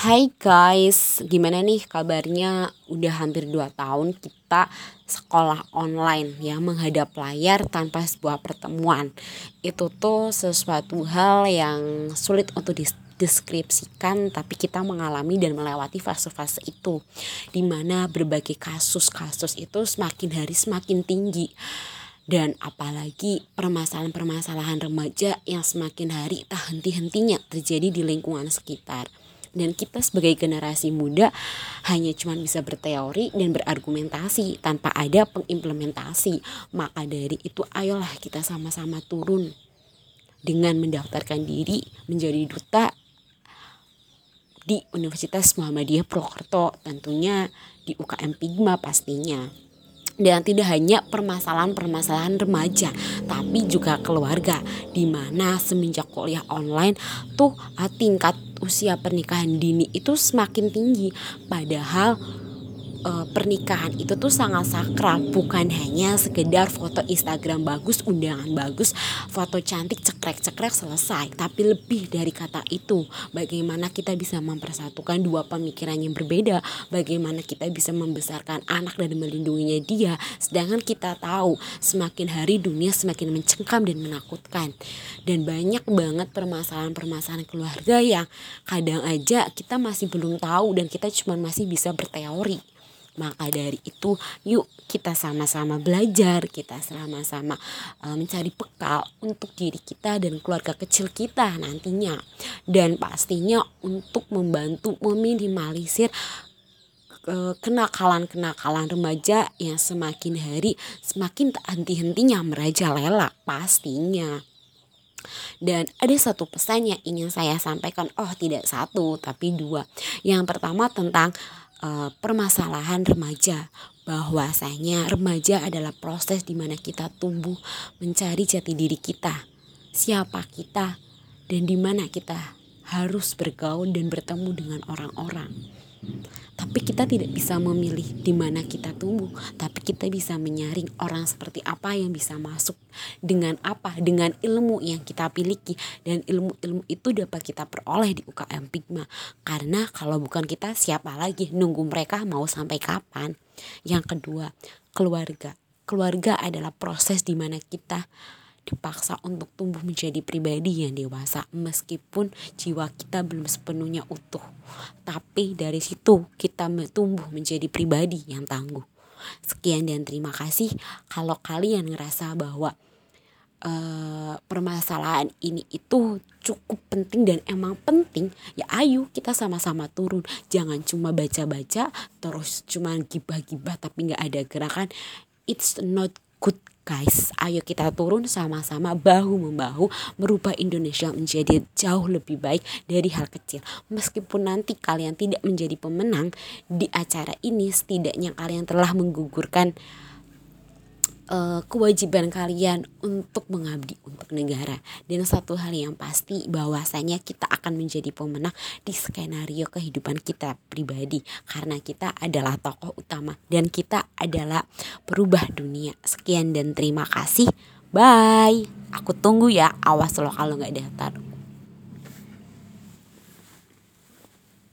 Hai guys, gimana nih kabarnya? Udah hampir 2 tahun kita sekolah online ya menghadap layar tanpa sebuah pertemuan. Itu tuh sesuatu hal yang sulit untuk dideskripsikan tapi kita mengalami dan melewati fase-fase itu. Di mana berbagai kasus-kasus itu semakin hari semakin tinggi. Dan apalagi permasalahan-permasalahan remaja yang semakin hari tak henti-hentinya terjadi di lingkungan sekitar dan kita sebagai generasi muda hanya cuma bisa berteori dan berargumentasi tanpa ada pengimplementasi. Maka dari itu ayolah kita sama-sama turun dengan mendaftarkan diri menjadi duta di Universitas Muhammadiyah Purwokerto tentunya di UKM Pigma pastinya dan tidak hanya permasalahan-permasalahan remaja tapi juga keluarga. Di mana semenjak kuliah online tuh tingkat usia pernikahan dini itu semakin tinggi. Padahal uh, pernikahan itu tuh sangat sakral bukan hanya sekedar foto Instagram bagus undangan bagus foto cantik cekrek-cekrek selesai. Tapi lebih dari kata itu bagaimana kita bisa mempersatukan dua pemikiran yang berbeda bagaimana kita bisa membesarkan anak dan melindunginya dia. Sedangkan kita tahu semakin hari dunia semakin mencengkam dan menakutkan. Dan banyak banget permasalahan-permasalahan keluarga yang kadang aja kita masih belum tahu dan kita cuma masih bisa berteori maka dari itu, yuk kita sama-sama belajar, kita sama-sama uh, mencari bekal untuk diri kita dan keluarga kecil kita nantinya. Dan pastinya untuk membantu meminimalisir uh, kenakalan-kenakalan remaja yang semakin hari semakin tak henti-hentinya merajalela pastinya. Dan ada satu pesan yang ingin saya sampaikan, oh tidak satu tapi dua. Yang pertama tentang uh, permasalahan remaja. Bahwasanya remaja adalah proses di mana kita tumbuh mencari jati diri kita. Siapa kita dan di mana kita harus bergaul dan bertemu dengan orang-orang tapi kita tidak bisa memilih di mana kita tumbuh, tapi kita bisa menyaring orang seperti apa yang bisa masuk dengan apa, dengan ilmu yang kita miliki dan ilmu-ilmu itu dapat kita peroleh di UKM Pigma. Karena kalau bukan kita siapa lagi nunggu mereka mau sampai kapan? Yang kedua, keluarga. Keluarga adalah proses di mana kita dipaksa untuk tumbuh menjadi pribadi yang dewasa meskipun jiwa kita belum sepenuhnya utuh. Tapi dari situ kita tumbuh menjadi pribadi yang tangguh. Sekian dan terima kasih kalau kalian ngerasa bahwa uh, permasalahan ini itu cukup penting dan emang penting ya ayo kita sama-sama turun jangan cuma baca-baca terus cuma gibah-gibah tapi nggak ada gerakan it's not good guys ayo kita turun sama-sama bahu membahu merubah Indonesia menjadi jauh lebih baik dari hal kecil. Meskipun nanti kalian tidak menjadi pemenang di acara ini setidaknya kalian telah menggugurkan uh, kewajiban kalian untuk mengabdi untuk negara. Dan satu hal yang pasti bahwasanya kita akan menjadi pemenang di skenario kehidupan kita pribadi. Karena kita adalah tokoh utama dan kita adalah perubah dunia. Sekian dan terima kasih. Bye. Aku tunggu ya awas loh kalau nggak daftar